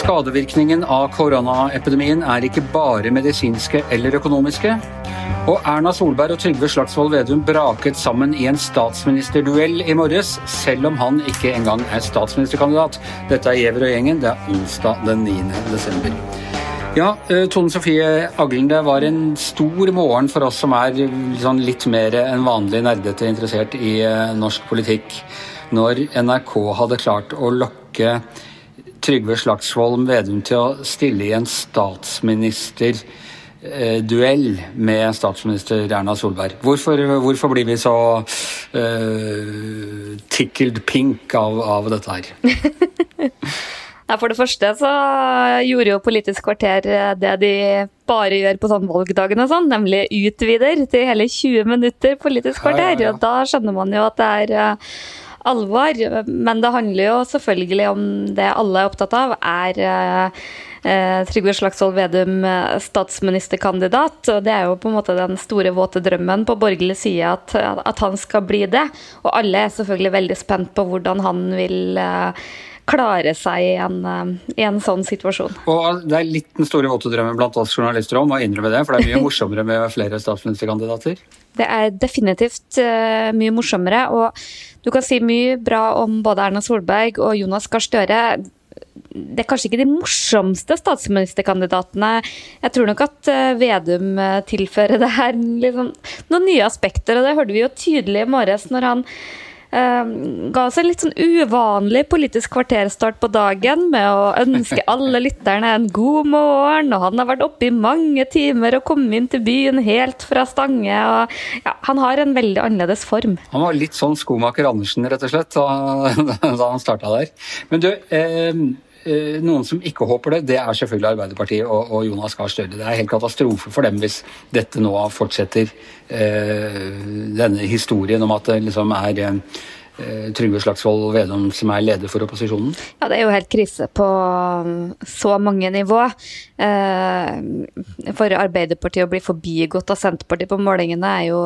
Skadevirkningen av koronaepidemien er ikke bare medisinske eller økonomiske. Og Erna Solberg og Trygve Slagsvold Vedum braket sammen i en statsministerduell i morges, selv om han ikke engang er statsministerkandidat. Dette er Giæver og gjengen. Det er onsdag den 9. desember. Ja, eh, Tone Sofie Aglen, det var en stor morgen for oss som er sånn litt mer enn vanlig nerdete interessert i eh, norsk politikk, når NRK hadde klart å lokke Trygve Slagsvold Vedum til å stille i en statsministerduell med statsminister Erna Solberg. Hvorfor, hvorfor blir vi så uh, tickled pink av, av dette her? For det første så gjorde jo Politisk kvarter det de bare gjør på sånn valgdagen og sånn, nemlig utvider til hele 20 minutter Politisk kvarter. Ja, ja, ja. Og da skjønner man jo at det er alvor. Men det handler jo selvfølgelig om det alle er opptatt av, er eh, Trygve Slagsvold Vedum eh, statsministerkandidat. og Det er jo på en måte den store, våte drømmen på borgerlig side at, at han skal bli det. Og alle er selvfølgelig veldig spent på hvordan han vil eh, klare seg i en, eh, i en, sånn situasjon. Og Det er litt den store våte drømmen blant oss journalister om å innrømme det, for det er mye morsommere med flere statsministerkandidater? Det er definitivt uh, mye morsommere. og Du kan si mye bra om både Erna Solberg og Jonas Gahr Støre. Det er kanskje ikke de morsomste statsministerkandidatene. Jeg tror nok at uh, Vedum tilfører det her liksom, noen nye aspekter, og det hørte vi jo tydelig i morges når han ga oss en litt sånn uvanlig politisk kvarterstart på dagen med å ønske alle lytterne en god morgen. Og han har vært oppe i mange timer og kommet inn til byen helt fra Stange. og ja, Han har en veldig annerledes form. Han var litt sånn skomaker Andersen, rett og slett, da, da han starta der. Men du, eh, Eh, noen som ikke håper det, det er selvfølgelig Arbeiderpartiet og, og Jonas Gahr Støre. Det er helt katastrofe for dem hvis dette nå fortsetter, eh, denne historien om at det liksom er eh, Eh, Trygve Slagsvold Vedum som er leder for opposisjonen? Ja, Det er jo helt krise på um, så mange nivå. Eh, for Arbeiderpartiet å bli forbigått av Senterpartiet på målingene er jo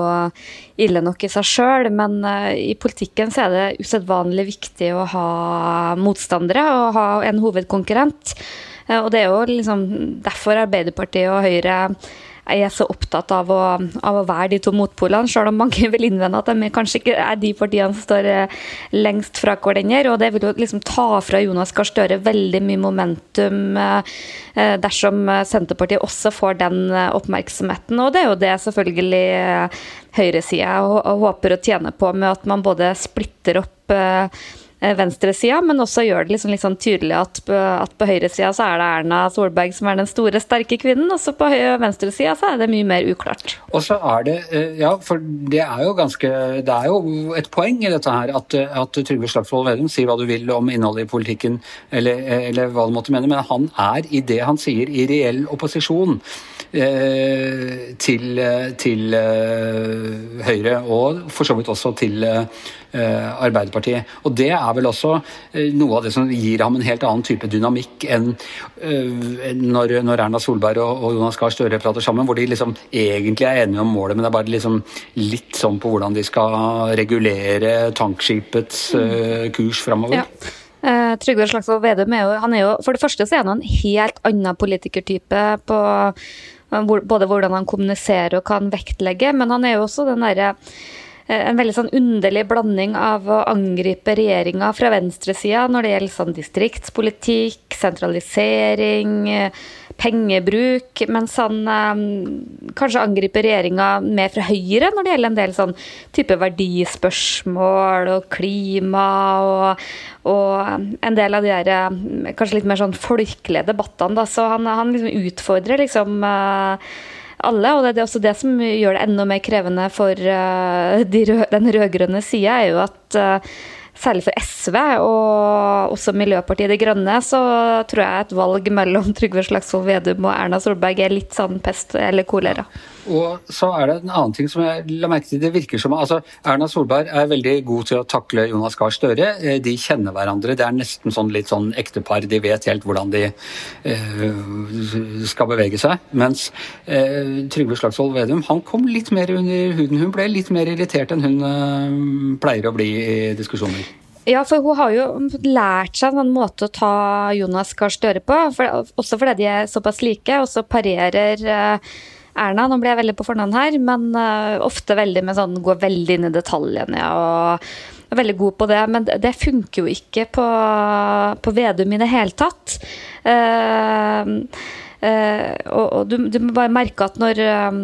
ille nok i seg sjøl, men eh, i politikken så er det usedvanlig viktig å ha motstandere og ha en hovedkonkurrent. Og det er jo liksom derfor Arbeiderpartiet og Høyre jeg er så opptatt av å, av å, være de to motpolene, selv om mange vil innvende at de kanskje ikke er de partiene som står eh, lengst fra hverandre. Og det vil jo liksom ta fra Jonas Gahr Støre veldig mye momentum eh, eh, dersom Senterpartiet også får den oppmerksomheten. Og det er jo det selvfølgelig høyresida håper å tjene på med at man både splitter opp venstresida, men også gjør det liksom litt sånn tydelig at at på høyresida så er det Erna Solberg som er den store, sterke kvinnen, og så på venstresida så er det mye mer uklart. Og så er det, eh, ja, for det er jo ganske Det er jo et poeng i dette her at, at Trygve Slagsvold Vedum sier hva du vil om innholdet i politikken, eller, eller hva du måtte mene, men han er i det han sier, i reell opposisjon. Eh, til, til Høyre, og for så vidt også til Arbeiderpartiet. Og det er vel også eh, noe av det som gir ham en helt annen type dynamikk enn eh, når, når Erna Solberg og, Jonas Gahr Støre prater sammen, hvor de liksom egentlig er enige om målet, men det er bare liksom litt sånn på hvordan de skal regulere tankskipets uh, kurs framover. Ja. Uh, Trygve Slagsvold Vedum er jo, han er jo For det første så er han en helt annen politikertype på både hvordan han kommuniserer og kan vektlegge, men han er jo også den derre Eh, en veldig sånn underlig blanding av å angripe regjeringa fra venstresida når det gjelder sånn distriktspolitikk, sentralisering, eh, pengebruk, mens han um, kanskje angriper regjeringa mer fra høyre når det gjelder en del sånn type verdispørsmål og klima og, og en del av de der kanskje litt mer sånn folkelige debattene. Da. Så han, han liksom utfordrer liksom alle. Og det er også det som gjør det enda mer krevende for uh, de rød, den rød-grønne sida, er jo at uh, særlig for SV og også Miljøpartiet De Grønne, så tror jeg et valg mellom Trygve Slagsvold Vedum og Erna Solberg er litt sånn pest eller kolera. Og så er det en annen ting som jeg la merke til. Det virker som altså Erna Solberg er veldig god til å takle Jonas Gahr Støre. Eh, de kjenner hverandre. Det er nesten sånn litt sånn ektepar. De vet helt hvordan de uh, skal bevege seg. Mens uh, Trygve Slagsvold Vedum han kom litt mer under huden. Hun ble litt mer irritert enn hun uh, pleier å bli i diskusjoner. Ja, for hun har jo lært seg en måte å ta Jonas Gahr Støre på. For, også fordi de er såpass like, og så parerer uh, Erna. Nå blir jeg veldig på fornavn her, men uh, ofte veldig med sånn går veldig inn i detaljene. og er veldig god på det, men det funker jo ikke på, på Vedum i det hele tatt. Uh, Uh, og, og du, du, må bare merke at når um,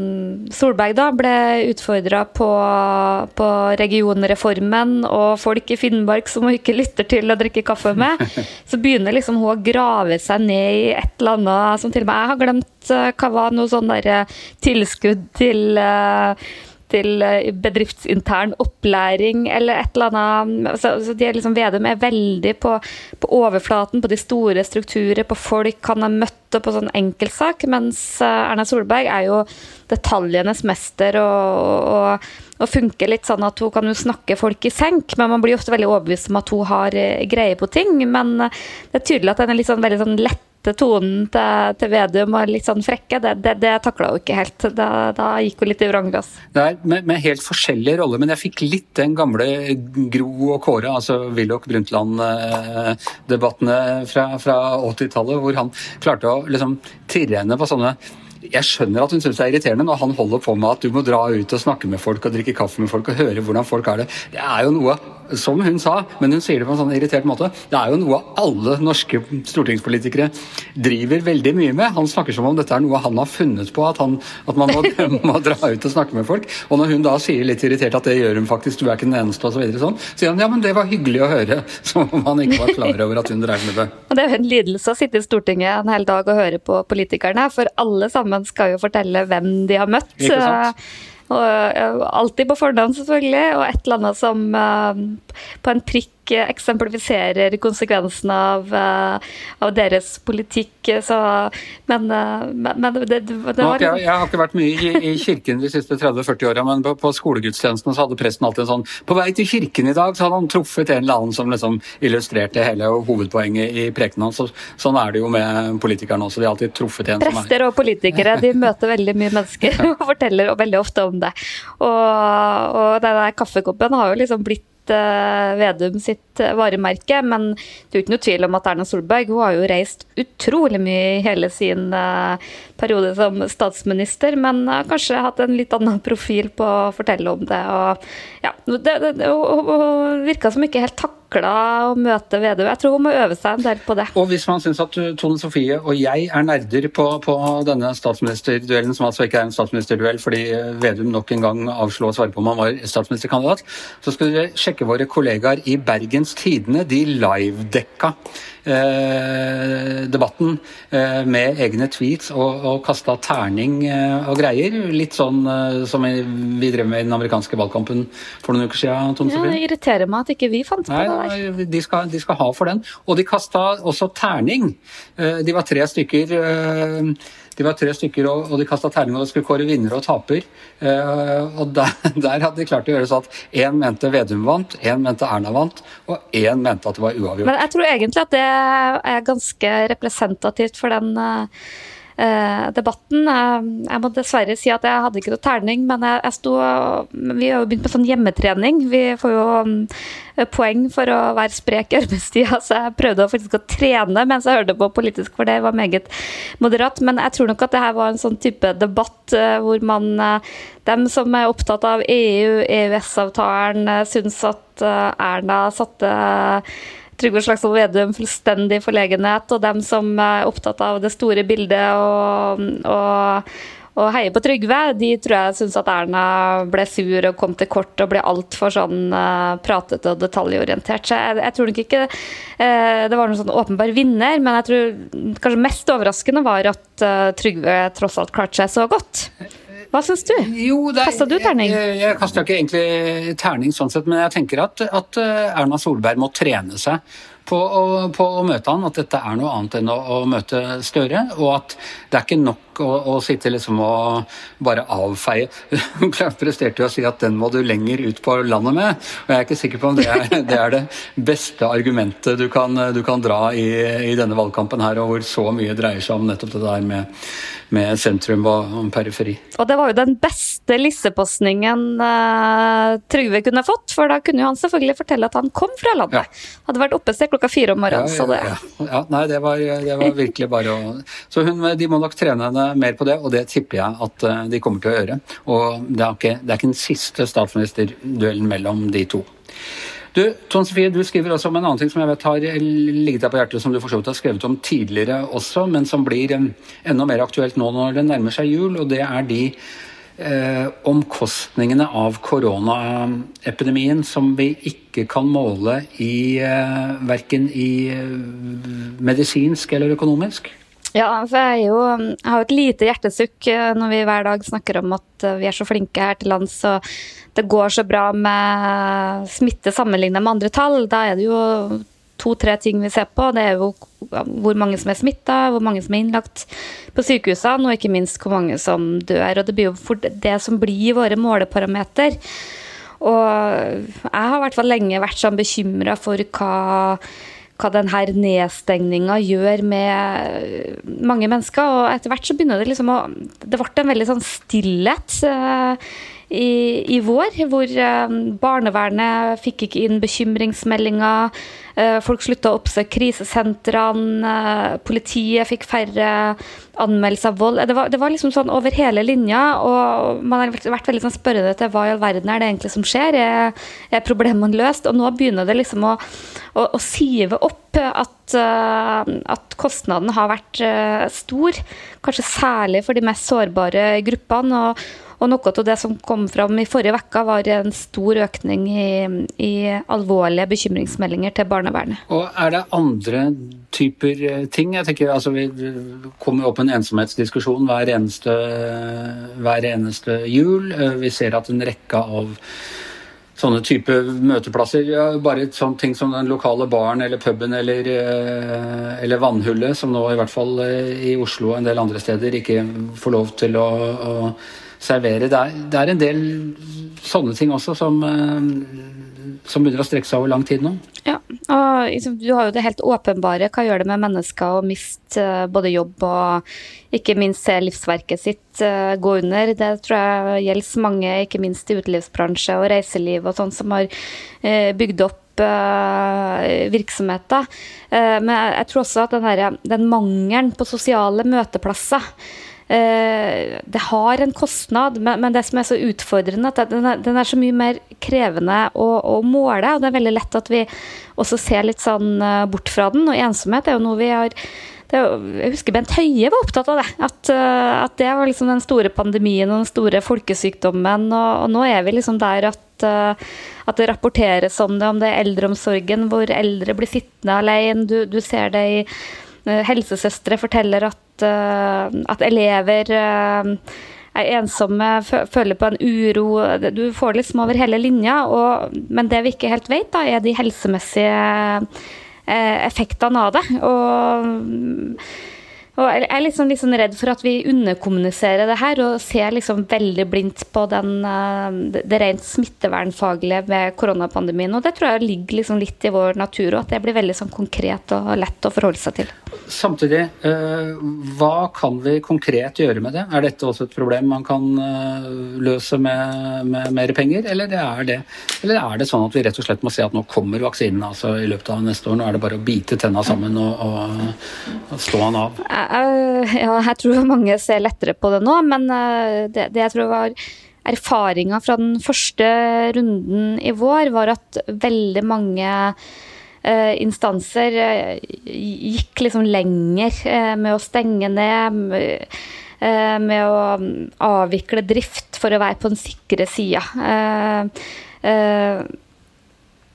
Solberg da ble utfordra på, på, regionreformen og folk i Finnmark som hun ikke lytter til å drikke kaffe med, så begynner liksom hun å grave seg ned i et eller annet som til og med jeg har glemt uh, hva var noe sånn der tilskudd til uh, til eh, bedriftsintern opplæring eller et eller annet. Så, så de liksom, Vedum er veldig på, på, overflaten, på de store strukturer, på folk han har møtt og på sånn enkeltsak, mens eh, Erna Solberg er jo detaljenes mester og, og, og, funker litt sånn at hun kan jo snakke folk i senk, men man blir ofte veldig overbevist om at hun har eh, greie på ting. Men det er tydelig at den er litt sånn, veldig sånn lett tonen til, til, Vedum og litt sånn frekke, det, det, det takla hun ikke helt. Da, da, gikk hun litt i vranglass. Det er med, med, helt forskjellige roller, men jeg fikk litt den gamle Gro og Kåre, altså Willoch Brundtland-debattene fra, fra 80-tallet, hvor han klarte å liksom tirre henne på sånne jeg skjønner at hun syns det er irriterende når han holder på med at du må dra ut og snakke med folk og drikke kaffe med folk og høre hvordan folk har det. Det er jo noe, som hun sa, men hun sier det på en sånn irritert måte, det er jo noe alle norske stortingspolitikere driver veldig mye med. Han snakker som om dette er noe han har funnet på, at, han, at man må, må, dra ut og snakke med folk. Og når hun da sier litt irritert at det gjør hun faktisk, du er ikke den eneste osv., så sånn, sier han ja, men det var hyggelig å høre. Som om han ikke var klar over at hun drev med det. Og det er jo en lidelse å sitte i Stortinget en hel dag og høre på politikerne, for alle sammen skal jo fortelle hvem de har møtt. Og alltid på fornavn, selvfølgelig, og et eller annet som uh, på en prikk eksemplifiserer konsekvensene av, uh, av, deres politikk. Så, men, uh, men det, det, var jeg, jeg, har ikke vært mye i, i kirken de siste 30-40 åra, men på, på skolegudstjenesten så hadde presten alltid en sånn På vei til kirken i dag så hadde han truffet en eller annen som liksom illustrerte hele hovedpoenget i prekenen hans. Så, sånn er det jo med politikerne også. De har alltid truffet en Prester som er Prester og politikere de møter veldig mye mennesker og forteller veldig ofte om det. Og, og den kaffekoppen har jo liksom blitt Vedum sitt eh, varemerke. Men det er jo ikke noe tvil om at Erna Solberg hun har jo reist utrolig mye i hele sin uh, periode som statsminister, men har kanskje hatt en litt annen profil på å fortelle om det. Og, ja, det, det, det, det virka som ikke helt takk takla å møte Vedum. Jeg tror hun må øve seg en del på det. Og hvis man syns at Tone Sofie og jeg er nerder på, på denne statsministerduellen, som altså ikke er en statsministerduell fordi Vedum nok en gang avslo å svare på om han var statsministerkandidat, så skal dere sjekke våre kollegaer i Bergens Tidende. De livedekka Eh, debatten eh, med egne tweets og, og kasta terning eh, og greier. Litt sånn som vi drev med i den amerikanske valgkampen for noen uker siden. Tone Sofie. ja, det irriterer meg at ikke vi fant på det. De skal, de skal ha for den. Og de kasta også terning. De var tre stykker de var tre stykker, og, de kasta terning, og det skulle kåre vinner og taper. Uh, og der, der, hadde de klart å gjøre sånn at én mente Vedum vant, én mente Erna vant, og én mente at det var uavgjort. Men jeg tror egentlig at det er ganske representativt for den Eh, debatten. Eh, jeg må dessverre si at jeg hadde ikke noe terning, men jeg, jeg sto Vi har jo begynt med sånn hjemmetrening. Vi får jo um, poeng for å være sprek i arbeidstida, så jeg prøvde faktisk å trene mens jeg hørte på politisk, for det var meget moderat. Men jeg tror nok at det her var en sånn type debatt hvor man Dem som er opptatt av EU, EØS-avtalen, syns at Erna satte Trygve Slagsvold Vedum fullstendig forlegenhet, og dem som er opptatt av det store bildet og, og, og heier på Trygve, de tror jeg syns at Erna ble sur og kom til kort og ble altfor sånn uh, pratete og detaljorientert. Så jeg, jeg tror nok ikke uh, det var noen sånn åpenbar vinner, men jeg tror kanskje mest overraskende var at uh, Trygve tross alt klarte seg så godt. Hva syns du? Jo, Kasta du terning? Jeg, jeg, jeg kasta ikke egentlig terning sånn sett, men jeg tenker at, at eh, Erna Solberg må trene seg på å, på å, møte han, at dette er noe annet enn å, å, møte Støre. Og at det er ikke nok å, å sitte liksom og bare avfeie. Hun presterte jo å si at den må du lenger ut på landet med. Og jeg er ikke sikker på om det er det, er det beste argumentet du kan, du kan dra i, i, denne valgkampen her, og hvor så mye dreier seg om nettopp det der med, med sentrum og periferi. Og det var jo den beste lissepasningen uh, Trygve kunne fått, for da kunne jo han selvfølgelig fortelle at han kom fra landet. Ja. Hadde vært oppe sted klokka fire om morgenen. Ja, ja, ja. ja, Nei, det var, det var virkelig bare å Så hun, de må nok trene henne mer på det, og det tipper jeg at eh, de kommer til å gjøre. Og det er ikke, det er ikke den siste statsministerduellen mellom de to. Du, Tone Sofie, du skriver også om en annen ting som jeg vet har ligget deg på hjertet, som du for så vidt har skrevet om tidligere også, men som blir enda mer aktuelt nå når det nærmer seg jul, og det er de eh, omkostningene av koronaepidemien som vi ikke kan måle i eh, verken i eh, medisinsk eller økonomisk? Ja, for jeg, jo, jeg har jo et lite hjertesukk eh, når vi hver dag snakker om at eh, vi er så flinke her til lands og det går så bra med smitte sammenlignet med andre tall. Da er det jo to-tre ting vi ser på. Det er jo hvor mange som er smitta, hvor mange som er innlagt på sykehusene, og ikke minst hvor mange som dør. Og det blir jo det som blir våre måleparameter. Og jeg har i hvert fall lenge vært sånn bekymra for hva hva denne nedstengninga gjør med mange mennesker. Og etter hvert så begynner det liksom å Det ble en veldig sånn stillhet. Uh, i, i vår, hvor eh, barnevernet fikk ikke inn bekymringsmeldinger. Eh, folk slutta å oppsøke krisesentrene. Eh, politiet fikk færre anmeldelser av vold. Det var, det var, liksom sånn over hele linja. Og man har vært veldig sånn spørrende til hva i all verden er det egentlig som skjer? Er, er problemene løst? Og nå begynner det liksom å, å, å sive opp at, at, kostnaden har vært stor. Kanskje særlig for de mest sårbare gruppene. og og noe av det som kom fram i forrige uke, var en stor økning i, i, alvorlige bekymringsmeldinger til barnevernet. Og Er det andre typer eh, ting? Jeg tenker altså Vi kommer opp en ensomhetsdiskusjon hver eneste, hver eneste jul. Eh, vi ser at en rekke av sånne type møteplasser. Ja, bare sånne ting som den lokale baren eller puben eller, eh, eller, vannhullet, som nå i hvert fall i Oslo og en del andre steder ikke får lov til å, å servere. Det er, det er, en del sånne ting også som, eh, som begynner å strekke seg over lang tid nå. Ja, og liksom, du har jo det helt åpenbare. Hva gjør det med mennesker å miste eh, både jobb og ikke minst se livsverket sitt eh, gå under? Det tror jeg gjelder mange, ikke minst i utelivsbransje og reiseliv og sånn, som har bygd opp virksomheter. Men jeg tror også at den, der, den mangelen på sosiale møteplasser det har en kostnad, men det som er så utfordrende, at den er, den er så mye mer krevende å, å, måle. Og det er veldig lett at vi også ser litt sånn eh, bort fra den. Og ensomhet er jo noe vi har jeg husker Bent Høie var opptatt av det. At, eh, at, det var liksom den store pandemien og den store folkesykdommen. Og, og nå er vi liksom der at, at, det rapporteres om det, om det er eldreomsorgen, hvor eldre blir sittende alene. Du, du ser det i Helsesøstre forteller at Eh, at, elever eh, er ensomme, føler på en uro. Du får det liksom over hele linja. Og, men det vi ikke helt vet, da, er de helsemessige eh, effektene av det. Og og jeg er liksom, liksom redd for at vi underkommuniserer det her og ser liksom veldig blindt på den, det rent smittevernfaglige med koronapandemien. Og det tror jeg ligger liksom litt i vår natur, og at det blir veldig sånn konkret og lett å forholde seg til. Samtidig, eh, hva kan vi konkret gjøre med det? Er dette også et problem man kan eh, løse med, med mer penger, eller er, det, eller er, det, sånn at vi rett og slett må se at nå kommer vaksinen altså i løpet av neste år? Nå er det bare å bite tenna sammen og, og, og stå han av? Ja, jeg tror mange ser lettere på det nå, men eh, det, det jeg tror var erfaringa fra den første runden i vår, var at veldig mange Eh, instanser eh, gikk liksom lenger eh, med å stenge ned. Med å avvikle drift for å være på den sikre sida.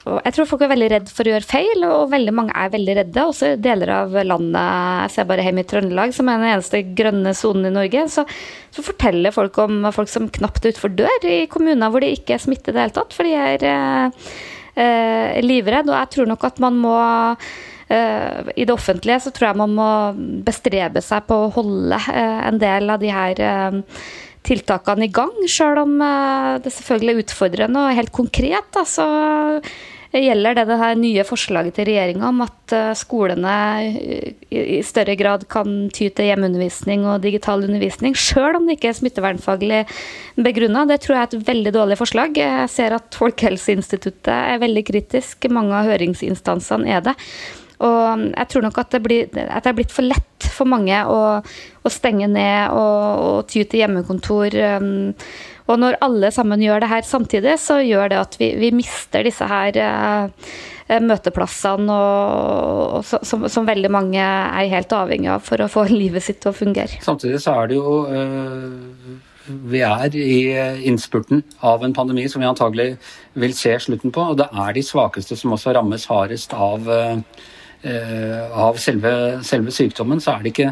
Jeg tror folk er veldig redd for å gjøre feil, og veldig mange er veldig redde. Også deler av landet, jeg ser bare hjemme i Trøndelag, som er den eneste grønne sonen i Norge, så, så, forteller folk om folk som knapt er utfor dør i kommuner hvor det ikke er smitte i det hele tatt. For de er eh, livredd. Og jeg tror nok at man må I det offentlige så tror jeg man må bestrebe seg på å holde en del av de her tiltakene i gang, sjøl om det selvfølgelig er utfordrende og helt konkret. Da, så gjelder det det her nye forslaget til regjeringa om at eh, skolene i større grad kan ty til hjemmeundervisning og digital undervisning, sjøl om det ikke er smittevernfaglig begrunna. Det tror jeg er et veldig dårlig forslag. Jeg ser at Folkehelseinstituttet er veldig kritisk. Mange av høringsinstansene er det. Og jeg tror nok at det, blir, at det er blitt for lett for mange å, å stenge ned og, og ty til hjemmekontor. Um, og når alle sammen gjør det her samtidig, så gjør det at vi, vi mister disse her eh, møteplassene og, og, som, som, veldig mange er helt avhengig av for å få livet sitt til å fungere. Samtidig så er det jo uh, vi er i innspurten av en pandemi som vi antagelig vil se slutten på. Og det er de svakeste som også rammes hardest av Eh, av selve, selve, sykdommen, så er det, ikke,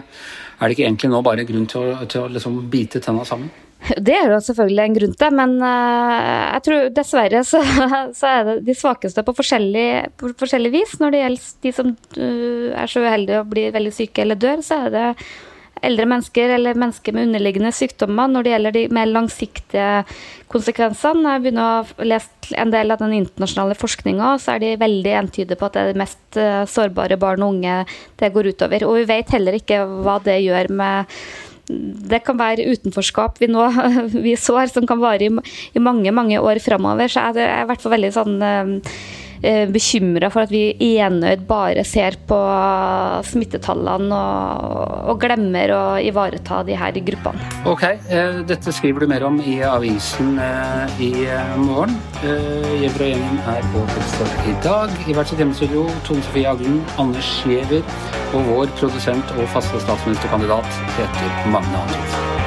er det ikke egentlig nå bare grunn til å, til å liksom bite tenna sammen? Det er jo selvfølgelig en grunn til, men uh, jeg tror dessverre så, så, er det de svakeste på forskjellig, på forskjellig vis. Når det gjelder de som uh, er så uheldige og blir veldig syke eller dør, så er det eldre mennesker eller mennesker med underliggende sykdommer. Når det gjelder de mer langsiktige konsekvensene, jeg begynner å ha lest en del av den internasjonale forskninga, så er de veldig entydige på at det er de mest eh, sårbare barn og unge det går utover. Og vi vet heller ikke hva det gjør med det kan være utenforskap vi nå vi sår, som kan vare i, i mange mange år framover. Så jeg er i hvert fall veldig sånn Eh, bekymra for at vi enøyd bare ser på smittetallene og, og, glemmer å ivareta de her gruppene. Ok, eh, dette skriver du mer om i avisen eh, i morgen. Gjever og gjengen er over for i dag. I hvert sitt hjemmestudio Tone Sofie Aglen, Anders Giæver og vår produsent og faste statsministerkandidat heter Magne Antonsen.